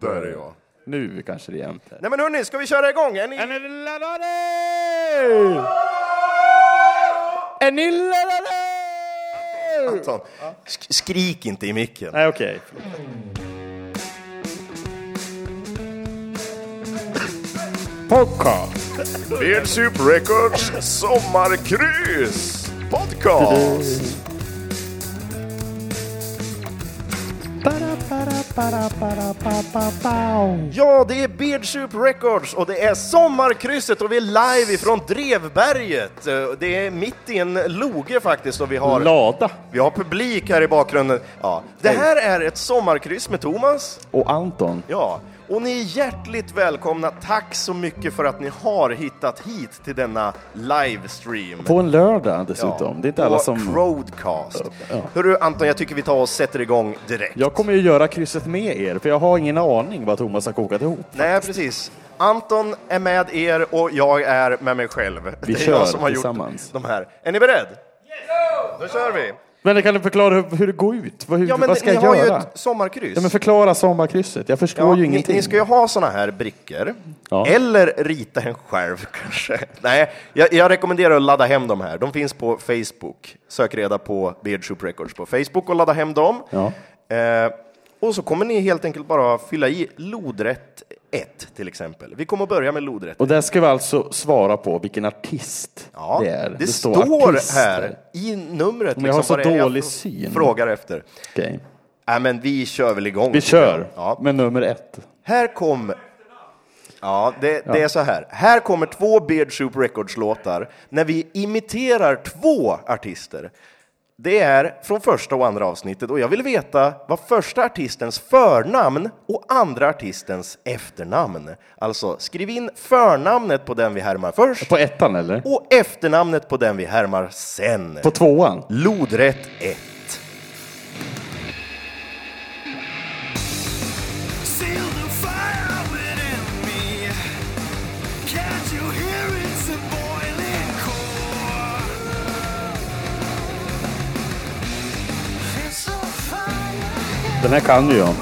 Där är jag. Nu kanske det är jämnt. Nej men hörni, ska vi köra igång? Är ni... Är ni laddade? Är ni laddade? Anton, sk- skrik inte i micken. Nej, okej. Podcast. Beard Soup Records sommarkryss podcast. Ja, det är Beard Soup Records och det är sommarkrysset och vi är live ifrån Drevberget. Det är mitt i en loge faktiskt och vi har, Lada. vi har publik här i bakgrunden. Ja, det här är ett sommarkryss med Thomas. Och Anton. Ja, och ni är hjärtligt välkomna. Tack så mycket för att ni har hittat hit till denna livestream. På en lördag dessutom. Det är inte alla som... Crowdcast. Ja. Hörru Anton, jag tycker vi tar och sätter igång direkt. Jag kommer ju göra krysset med er, för jag har ingen aning vad Thomas har kokat ihop. Nej, precis. Anton är med er och jag är med mig själv. Vi det är kör jag som har tillsammans. gjort de här. Är ni beredd? Då kör vi! Men kan du förklara hur, det går ut? Vad, hur, Ja, men vad ska ni jag har göra? ju ett sommarkryss. Ja, men förklara sommarkrysset. Jag förstår Ja, ju ni, ingenting. ni ska ju ha såna här brickor, Ja. eller rita en själv kanske. Nej, jag, jag rekommenderar att ladda hem de här. De finns på Facebook. Sök reda på Beard Soup Records på Facebook och ladda hem dem. Ja. Eh, och så kommer ni helt enkelt bara fylla i lodrätt 1 till exempel. Vi kommer att börja med lodrätt Och där ska vi alltså svara på vilken artist Ja, det är. det, står, artister. här i numret. Men jag har så det dålig syn. Frågar efter. Okej. Nej, men vi kör väl igång. Vi kör Ja. med nummer ett. Här kom... Ja, det, det är så här. Här kommer två Beard Soup Records-låtar när vi imiterar två artister. Det är från första och andra avsnittet och jag vill veta vad första artistens förnamn och andra artistens efternamn. Alltså, skriv in förnamnet på den vi härmar först På ettan eller? och efternamnet på den vi härmar sen. På tvåan? Lodrätt 1. Den här kan ju jag.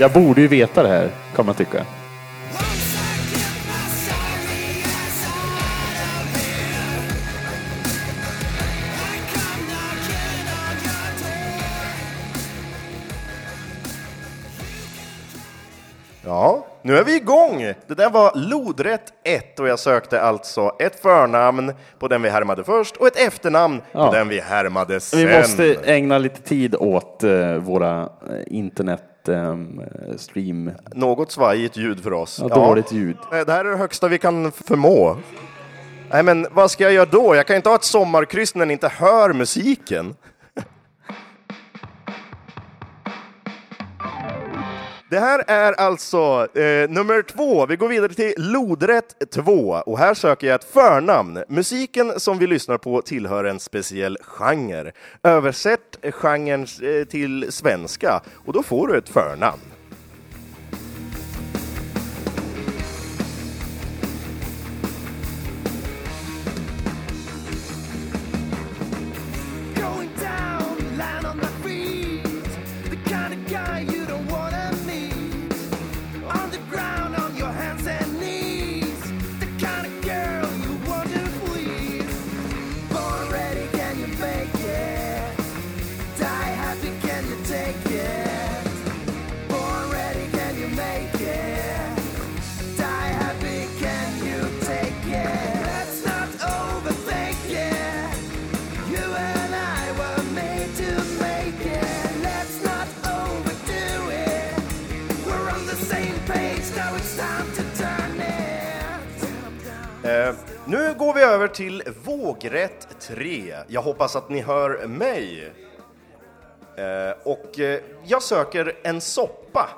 Jag borde ju veta det här, kan man tycka. Nu är vi igång! Det där var lodrätt 1 och jag sökte alltså ett förnamn på den vi härmade först och ett efternamn Ja. på den vi härmade sen. Vi måste ägna lite tid åt eh, våra eh, internet eh, stream. Något svajigt ljud för oss. Ja, dåligt ljud. Eh, Det här är det högsta vi kan förmå. Nej, men vad ska jag göra då? Jag kan inte ha ett sommarkryss när ni inte hör musiken. Det här är alltså eh, nummer två. Vi går vidare till lodrätt två och här söker jag ett förnamn. Musiken som vi lyssnar på tillhör en speciell genre. Översätt genren eh, till svenska och då får du ett förnamn. Går vi över till vågrätt 3. Jag hoppas att ni hör mig. Eh, och eh, jag söker en soppa.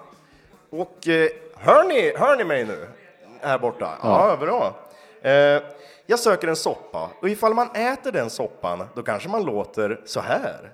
Och eh, hör, ni, hör ni mig nu? Här borta? Ja, bra. Jag söker en soppa och ifall man äter den soppan, då kanske man låter så här.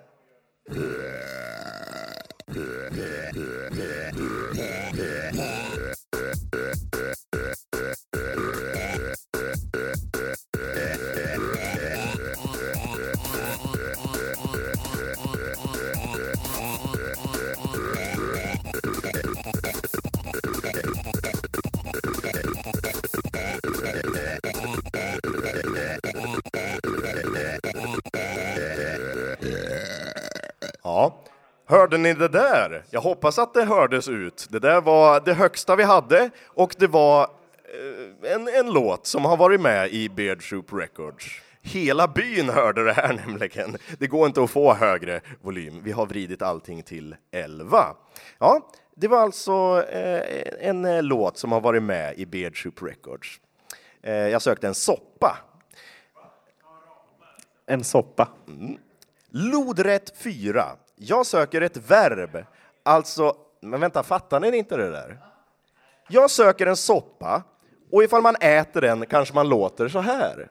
Hörde ni det där? Jag hoppas att det hördes ut. Det där var det högsta vi hade och det var eh, en, en låt som har varit med i Beard Soup Records. Hela byn hörde det här nämligen. Det går inte att få högre volym. Vi har vridit allting till 11. Ja, det var alltså eh, en eh, låt som har varit med i Beard Soup Records. Jag sökte en soppa. En soppa. Lodrätt 4. Jag söker ett verb. Alltså, men vänta, fattar ni inte det där? Jag söker en soppa och ifall man äter den kanske man låter så här.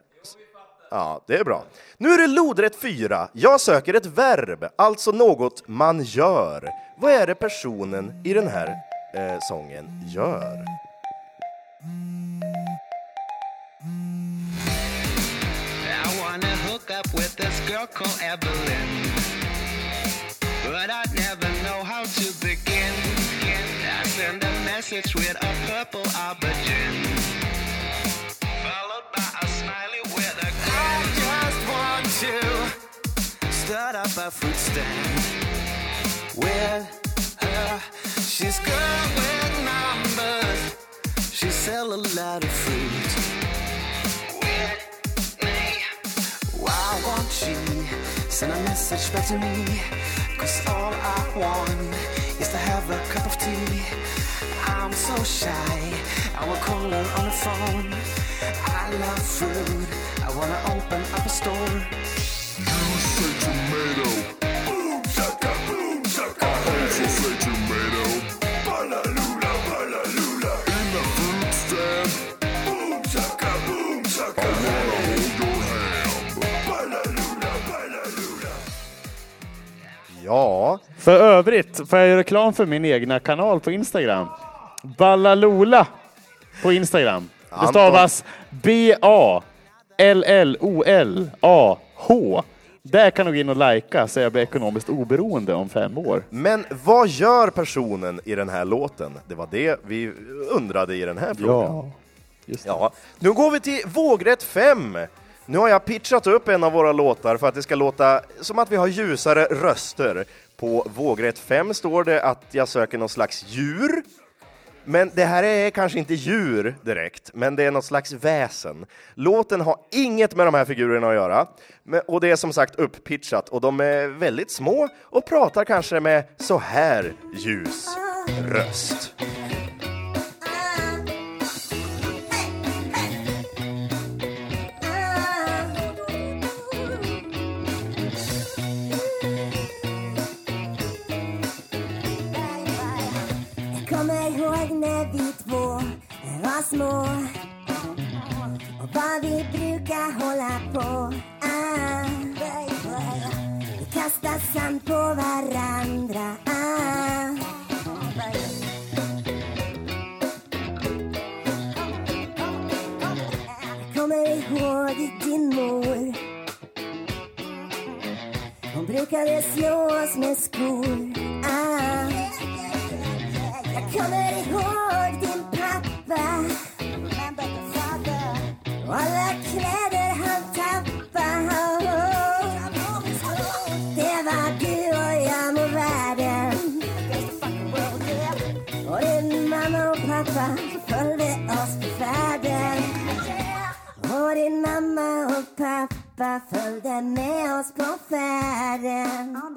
Ja, det är bra. Nu är det lodrätt 4. Jag söker ett verb, alltså något man gör. Vad är det personen i den här eh, sången gör? I wanna hook up with this girl called Evelyn. Purple aubergine. Followed by a smiley with a grin. I just want to start up a fruit stand with her. She's good with numbers. She sell a lot of fruit. With me. Why won't she send a message back to me? Cause all I want is to have a so shy, I will call her on the phone. I love fruit, I wanna open up a store. You say tomato. Boom, shaka, boom, shaka. I also say tomato. Balalula, balalula. In the fruit stand. Boom, shaka, boom, shaka. I wanna hold your hand. Balalula, balalula. Ja, För övrigt får jag göra reklam för min egna kanal på Instagram. Ballalola på Instagram. Det stavas B-A-L-L-O-L-A-H. Där kan du gå in och lajka så jag blir ekonomiskt oberoende om fem år. men vad gör personen i den här låten? Det var det vi undrade i den här frågan. just det. Ja, nu går vi till vågrätt 5. Nu har jag pitchat upp en av våra låtar för att det ska låta som att vi har ljusare röster. På vågrätt 5 står det att jag söker någon slags djur. Men det här är kanske inte djur direkt, men det är något slags väsen. Låten har inget med de här figurerna att göra, och det är som sagt upppitchat och de är väldigt små och pratar kanske med så här ljus röst. Små och vad vi brukar hålla på. Ah. Vi kastar sand på varandra. Ah. Jag kommer ihåg din mor. Hon brukade slå oss med skor. Ah. Jag kommer ihåg pappa följde med oss på färden.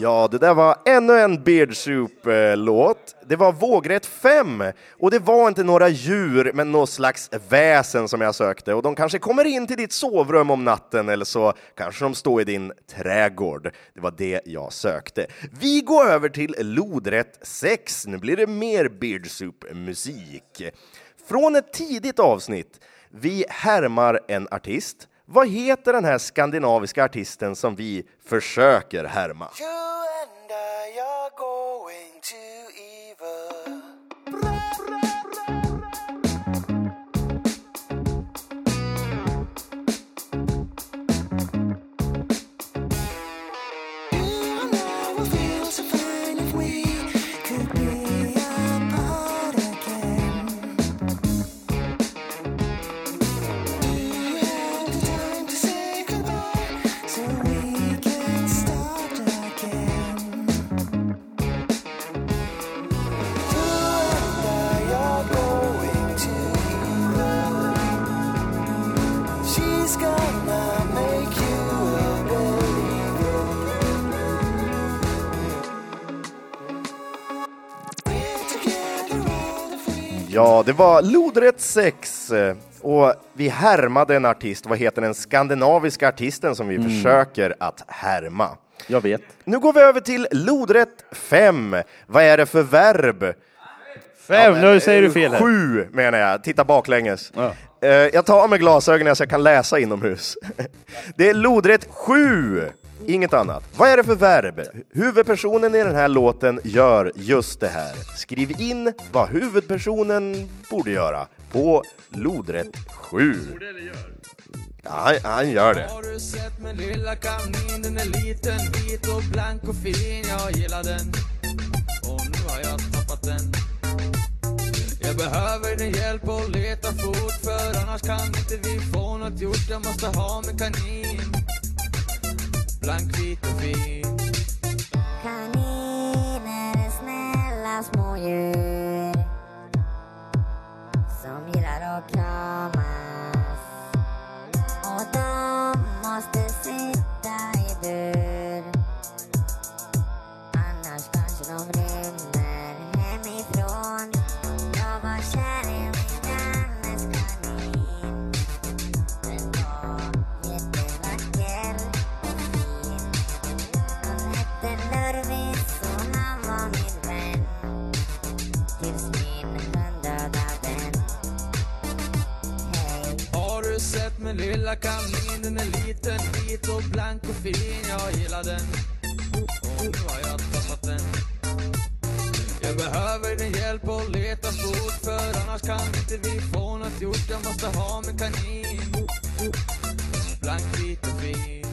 Ja, det där var ännu en Beard Soup-låt. Det var vågrätt 5 och det var inte några djur, men något slags väsen som jag sökte. Och de kanske kommer in till ditt sovrum om natten eller så kanske de står i din trädgård. Det var det jag sökte. Vi går över till lodrätt 6. Nu blir det mer Beard Soup-musik. från ett tidigt avsnitt. Vi härmar en artist. Vad heter den här skandinaviska artisten som vi försöker härma? Ja, det var lodrätt 6 och vi härmade en artist. Vad heter den skandinaviska artisten som vi försöker att härma? Jag vet. Nu går vi över till lodrätt 5. Vad är det för verb? Fem, nu säger du fel här. Sju menar jag. Titta baklänges. Ja. Eh, Jag tar av mig glasögonen så jag kan läsa inomhus. Det är lodrätt sju, inget annat. Vad är det för verb? Huvudpersonen i den här låten gör just det här. Skriv in vad huvudpersonen borde göra på lodrätt 7. Ja, han, han gör det. Har du sett min lilla kanin? Den är liten, vit och blank och fin. Jag gillar den. Och nu har jag tappat den. Jag behöver din hjälp och leta fort för annars kan inte vi få något gjort. Jag måste ha min kanin. Blank, vit och fin. Kaniner är snälla små djur som gillar att kramas och de måste sitta i bur lilla kanin? Den är liten, vit och blank och fin. Jag gillar den. Och nu har jag tappat den. Jag behöver din hjälp och leta fort för annars kan inte vi få något gjort. Jag måste ha min kanin. Blank, vit och fin.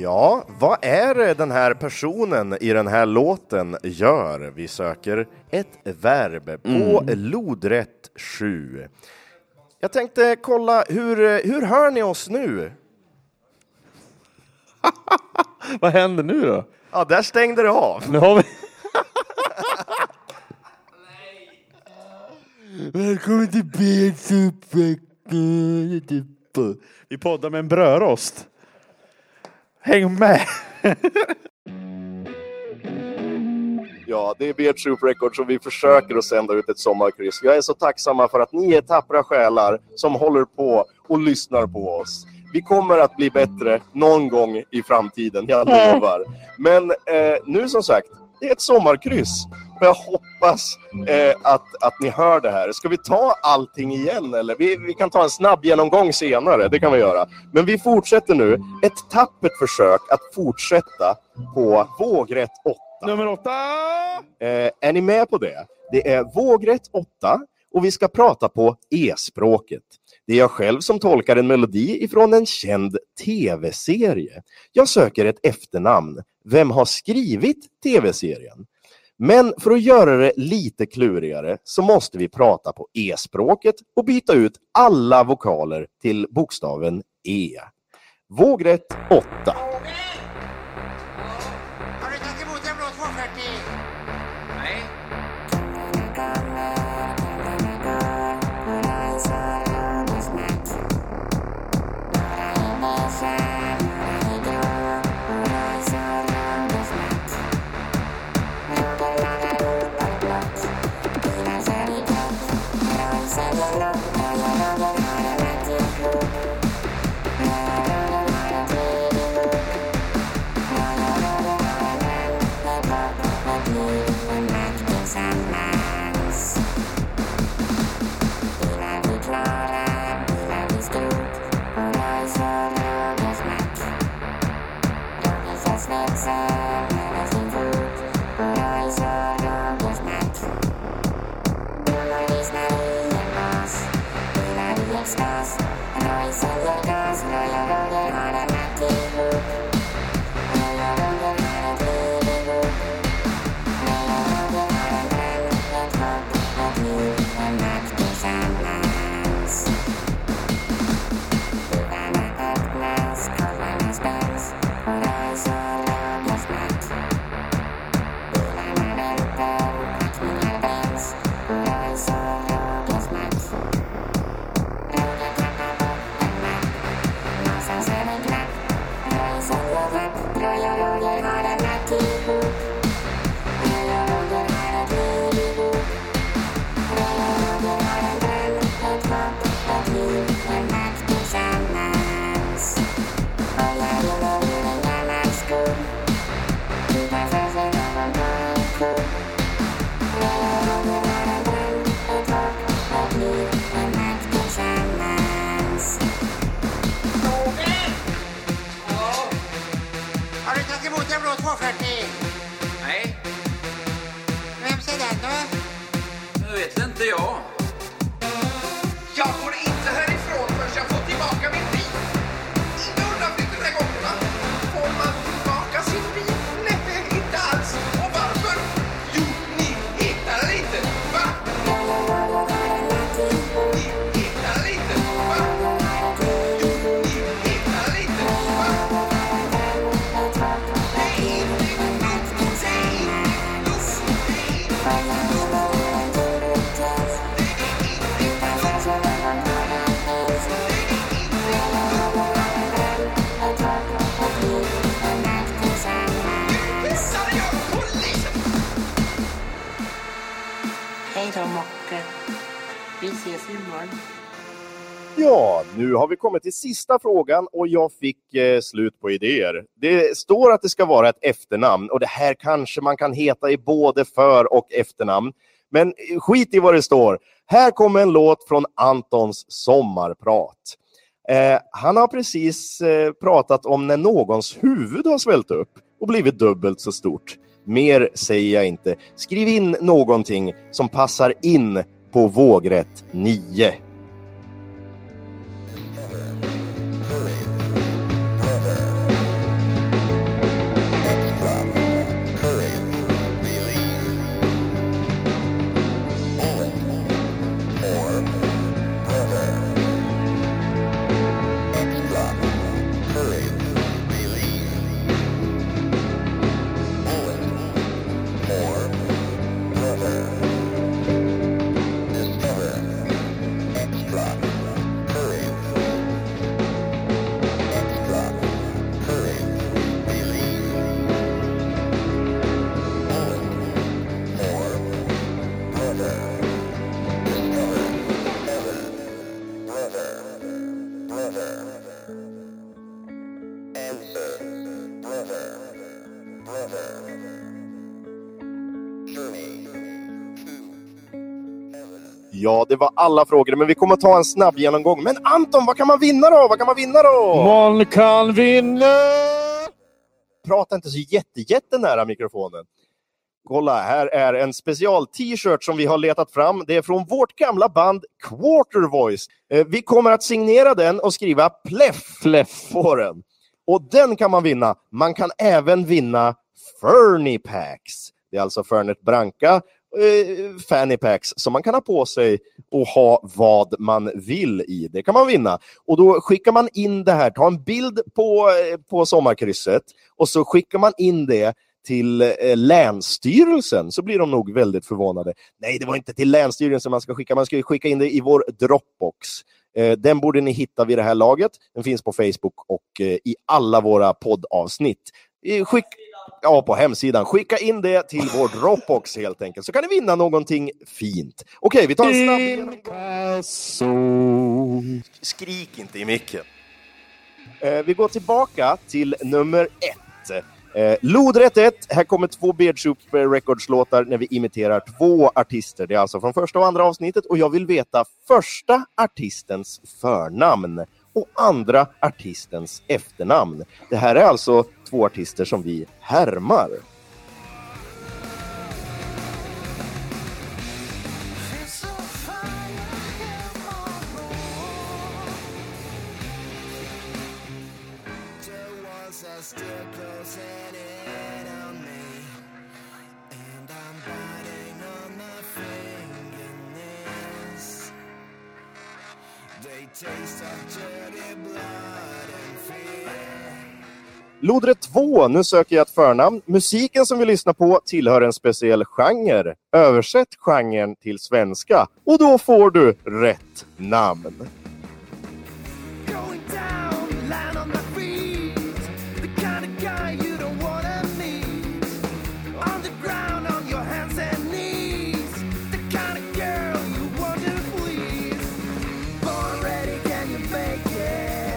Ja, vad är det den här personen i den här låten gör? Vi söker ett verb på lodrätt 7. Jag tänkte kolla, hur, hur hör ni oss nu? Vad händer nu då? Ja, där stängde det av. Nu har vi... Välkommen till Bensupveckan. Vi poddar med en brödrost. Häng med! Ja, det är Beard Troop Records och vi försöker att sända ut ett sommarkryss. Jag är så tacksamma för att ni är tappra själar som håller på och lyssnar på oss. Vi kommer att bli bättre någon gång i framtiden, jag lovar. Men eh, nu som sagt, det är ett sommarkryss. Och jag hoppas eh, att, att ni hör det här. Ska vi ta allting igen eller? Vi, vi kan ta en snabb genomgång senare, det kan vi göra. Men vi fortsätter nu. Ett tappert försök att fortsätta på vågrätt 8. Nummer åtta! Eh, är ni med på det? Det är vågrätt 8 och vi ska prata på e-språket. Det är jag själv som tolkar en melodi ifrån en känd tv-serie. Jag söker ett efternamn. Vem har skrivit tv-serien? Men för att göra det lite klurigare så måste vi prata på e-språket och byta ut alla vokaler till bokstaven E. Vågrätt 8. Snakes Då Mocke. Vi ses imorgon. Ja, nu har vi kommit till sista frågan och jag fick eh, slut på idéer. Det står att det ska vara ett efternamn och det här kanske man kan heta i både för och efternamn. Men eh, skit i vad det står. Här kommer en låt från Antons sommarprat. Eh, han har precis eh, pratat om när någons huvud har svällt upp och blivit dubbelt så stort. Mer säger jag inte. Skriv in någonting som passar in på vågrätt 9. Ja, det var alla frågor, men vi kommer ta en snabb genomgång. Men Anton, vad kan man vinna då? Vad kan man vinna då? Man kan vinna! Prata inte så jätte, jättenära mikrofonen. Kolla, här är en special t-shirt som vi har letat fram. Det är från vårt gamla band Quarter Voice. Eh, Vi kommer att signera den och skriva pleff, Pleff. på den. Och den kan man vinna. Man kan även vinna Fernie Packs. Det är alltså Fernet Branca eh, Fanny Packs som man kan ha på sig och ha vad man vill i. Det kan man vinna. Och då skickar man in det här, ta en bild på, eh, på sommarkrysset och så skickar man in det till eh, Länsstyrelsen så blir de nog väldigt förvånade. Nej, det var inte till Länsstyrelsen man ska skicka, man ska skicka in det i vår Dropbox. Eh, den borde ni hitta vid det här laget. Den finns på Facebook och eh, i alla våra poddavsnitt. Eh, Skick, ja, på hemsidan. Skicka in det till vår Dropbox helt enkelt, så kan ni vinna någonting fint. Okej, vi tar en snabb. Skrik inte i micken. Eh, vi går tillbaka till nummer ett. Eh, Lodrätt 1. Här kommer två Beard Soup Records-låtar när vi imiterar två artister. Det är alltså från första och andra avsnittet och jag vill veta första artistens förnamn och andra artistens efternamn. Det här är alltså två artister som vi härmar. Lodret 2, nu söker jag ett förnamn. Musiken som vi lyssnar på tillhör en speciell genre. Översätt genren till svenska och då får du rätt namn.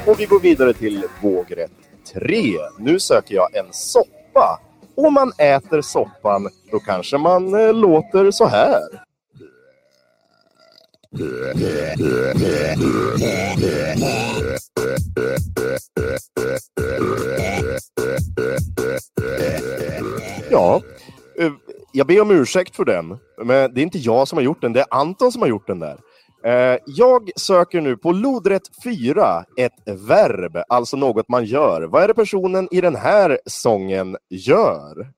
Och vi går vidare till vågrätt 3. Nu söker jag en soppa. Om man äter soppan, då kanske man eh, låter så här. Ja, eh, jag ber om ursäkt för den. Men det är inte jag som har gjort den, det är Anton som har gjort den där. Eh, jag söker nu på lodrätt 4, ett verb, alltså något man gör. Vad är det personen i den här sången gör?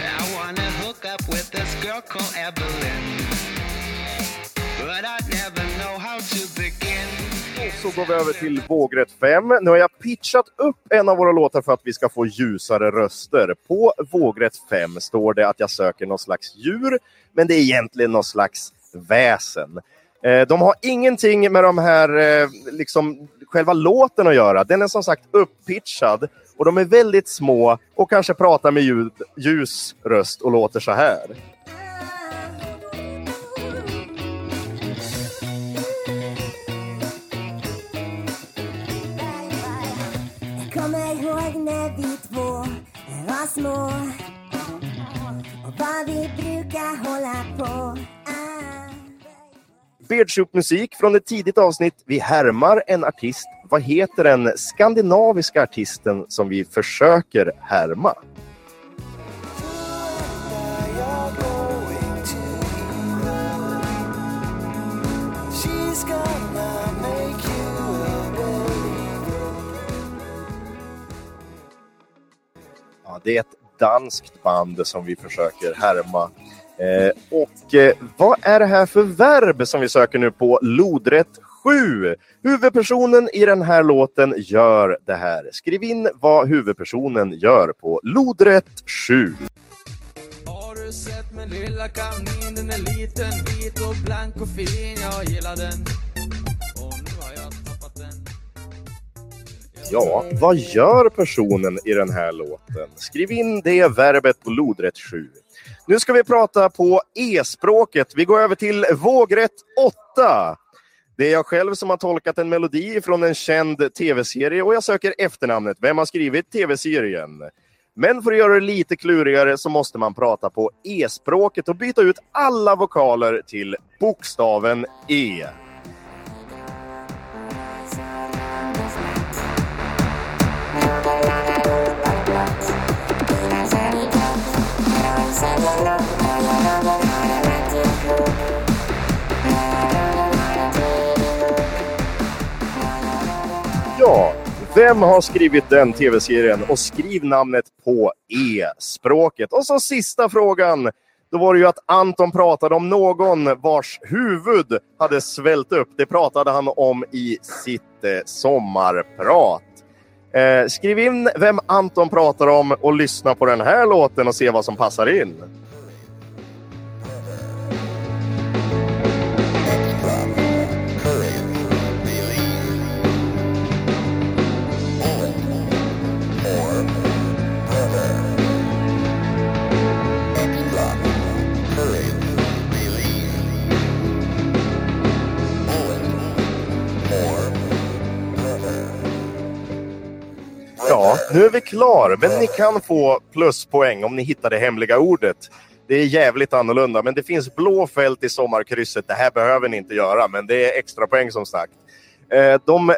I wanna hook up with this girl called Evelyn. Så går vi över till vågrätt 5. Nu har jag pitchat upp en av våra låtar för att vi ska få ljusare röster. På vågrätt 5 står det att jag söker någon slags djur, men det är egentligen någon slags väsen. Eh, de har ingenting med de här, eh, liksom, själva låten att göra. Den är som sagt upppitchad och de är väldigt små och kanske pratar med ljud, ljus röst och låter så här. Små och vad vi brukar hålla på Beardsoup-musik från ett tidigt avsnitt. Vi härmar en artist. Vad heter den skandinaviska artisten som vi försöker härma? Det är ett danskt band som vi försöker härma. Eh, och eh, vad är det här för verb som vi söker nu på lodrätt 7? Huvudpersonen i den här låten gör det här. Skriv in vad huvudpersonen gör på lodrätt 7. Har du sett min lilla kanin? Den är liten, vit och blank och fin. Jag gillar den. Ja, vad gör personen i den här låten? Skriv in det verbet på lodrätt 7. Nu ska vi prata på e-språket. Vi går över till vågrätt 8. Det är jag själv som har tolkat en melodi från en känd tv-serie och jag söker efternamnet. Vem har skrivit tv-serien? Men för att göra det lite klurigare så måste man prata på e-språket och byta ut alla vokaler till bokstaven E. Ja, vem har skrivit den tv-serien? Och skriv namnet på e-språket. Och så sista frågan. Då var det ju att Anton pratade om någon vars huvud hade svällt upp. Det pratade han om i sitt eh, sommarprat. Eh, skriv in vem Anton pratar om och lyssna på den här låten och se vad som passar in. Nu är vi klar. Men ni kan få pluspoäng om ni hittar det hemliga ordet. Det är jävligt annorlunda, men det finns blå fält i sommarkrysset. Det här behöver ni inte göra, men det är extra poäng som sagt. Eh, de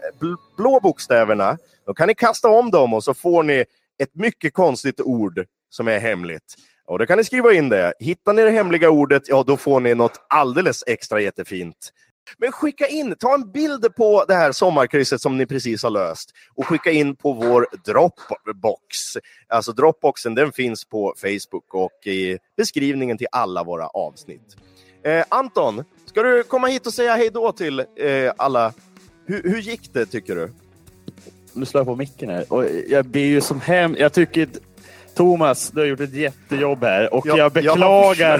blå bokstäverna, då kan ni kasta om dem och så får ni ett mycket konstigt ord som är hemligt. Och då kan ni skriva in det. Hittar ni det hemliga ordet, ja då får ni något alldeles extra jättefint. Men skicka in, ta en bild på det här sommarkrysset som ni precis har löst och skicka in på vår Dropbox. Alltså Dropboxen den finns på Facebook och i beskrivningen till alla våra avsnitt. Eh, Anton, ska du komma hit och säga hej då till eh, alla? Hur, hur gick det tycker du? Nu slår jag på micken här. Och jag blir ju som hem... Jag tycker... Thomas, du har gjort ett jättejobb här och jag, Jag beklagar...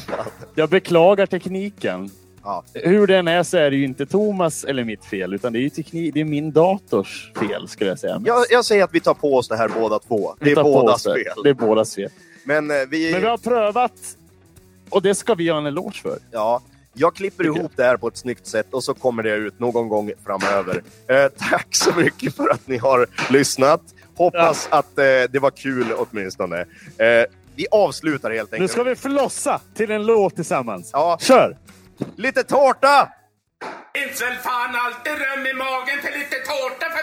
fall. Jag beklagar tekniken. Ja. Hur den är så är det ju inte Thomas eller mitt fel, utan det är teknik, det är min dators fel skulle jag säga. Jag, jag säger att vi tar på oss det här båda två. Det är bådas det. fel. Det är bådas fel. Men eh, vi... Men vi har prövat och det ska vi göra en eloge för. Ja, jag klipper Tycker ihop det här på ett snyggt sätt och så kommer det ut någon gång framöver. Eh, tack så mycket för att ni har lyssnat. Hoppas att eh, det var kul åtminstone. Eh, vi avslutar helt Nu enkelt. ska vi flossa till en låt tillsammans. Ja. Kör! Lite tårta! Finns väl fan alltid rum i magen för lite tårta för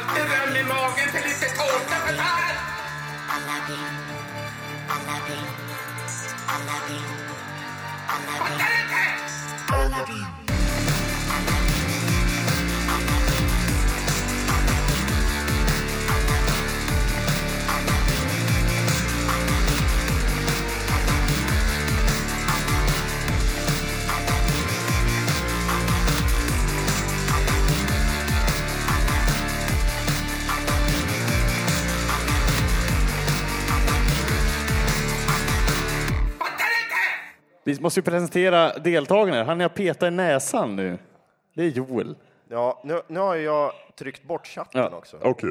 alltid rum i magen till lite tårta för fan Fattar du inte? Fattar måste ju presentera deltagarna. Han jag peta i näsan nu. Det är Joel. Ja, nu, nu har jag tryckt bort chatten också. Okej.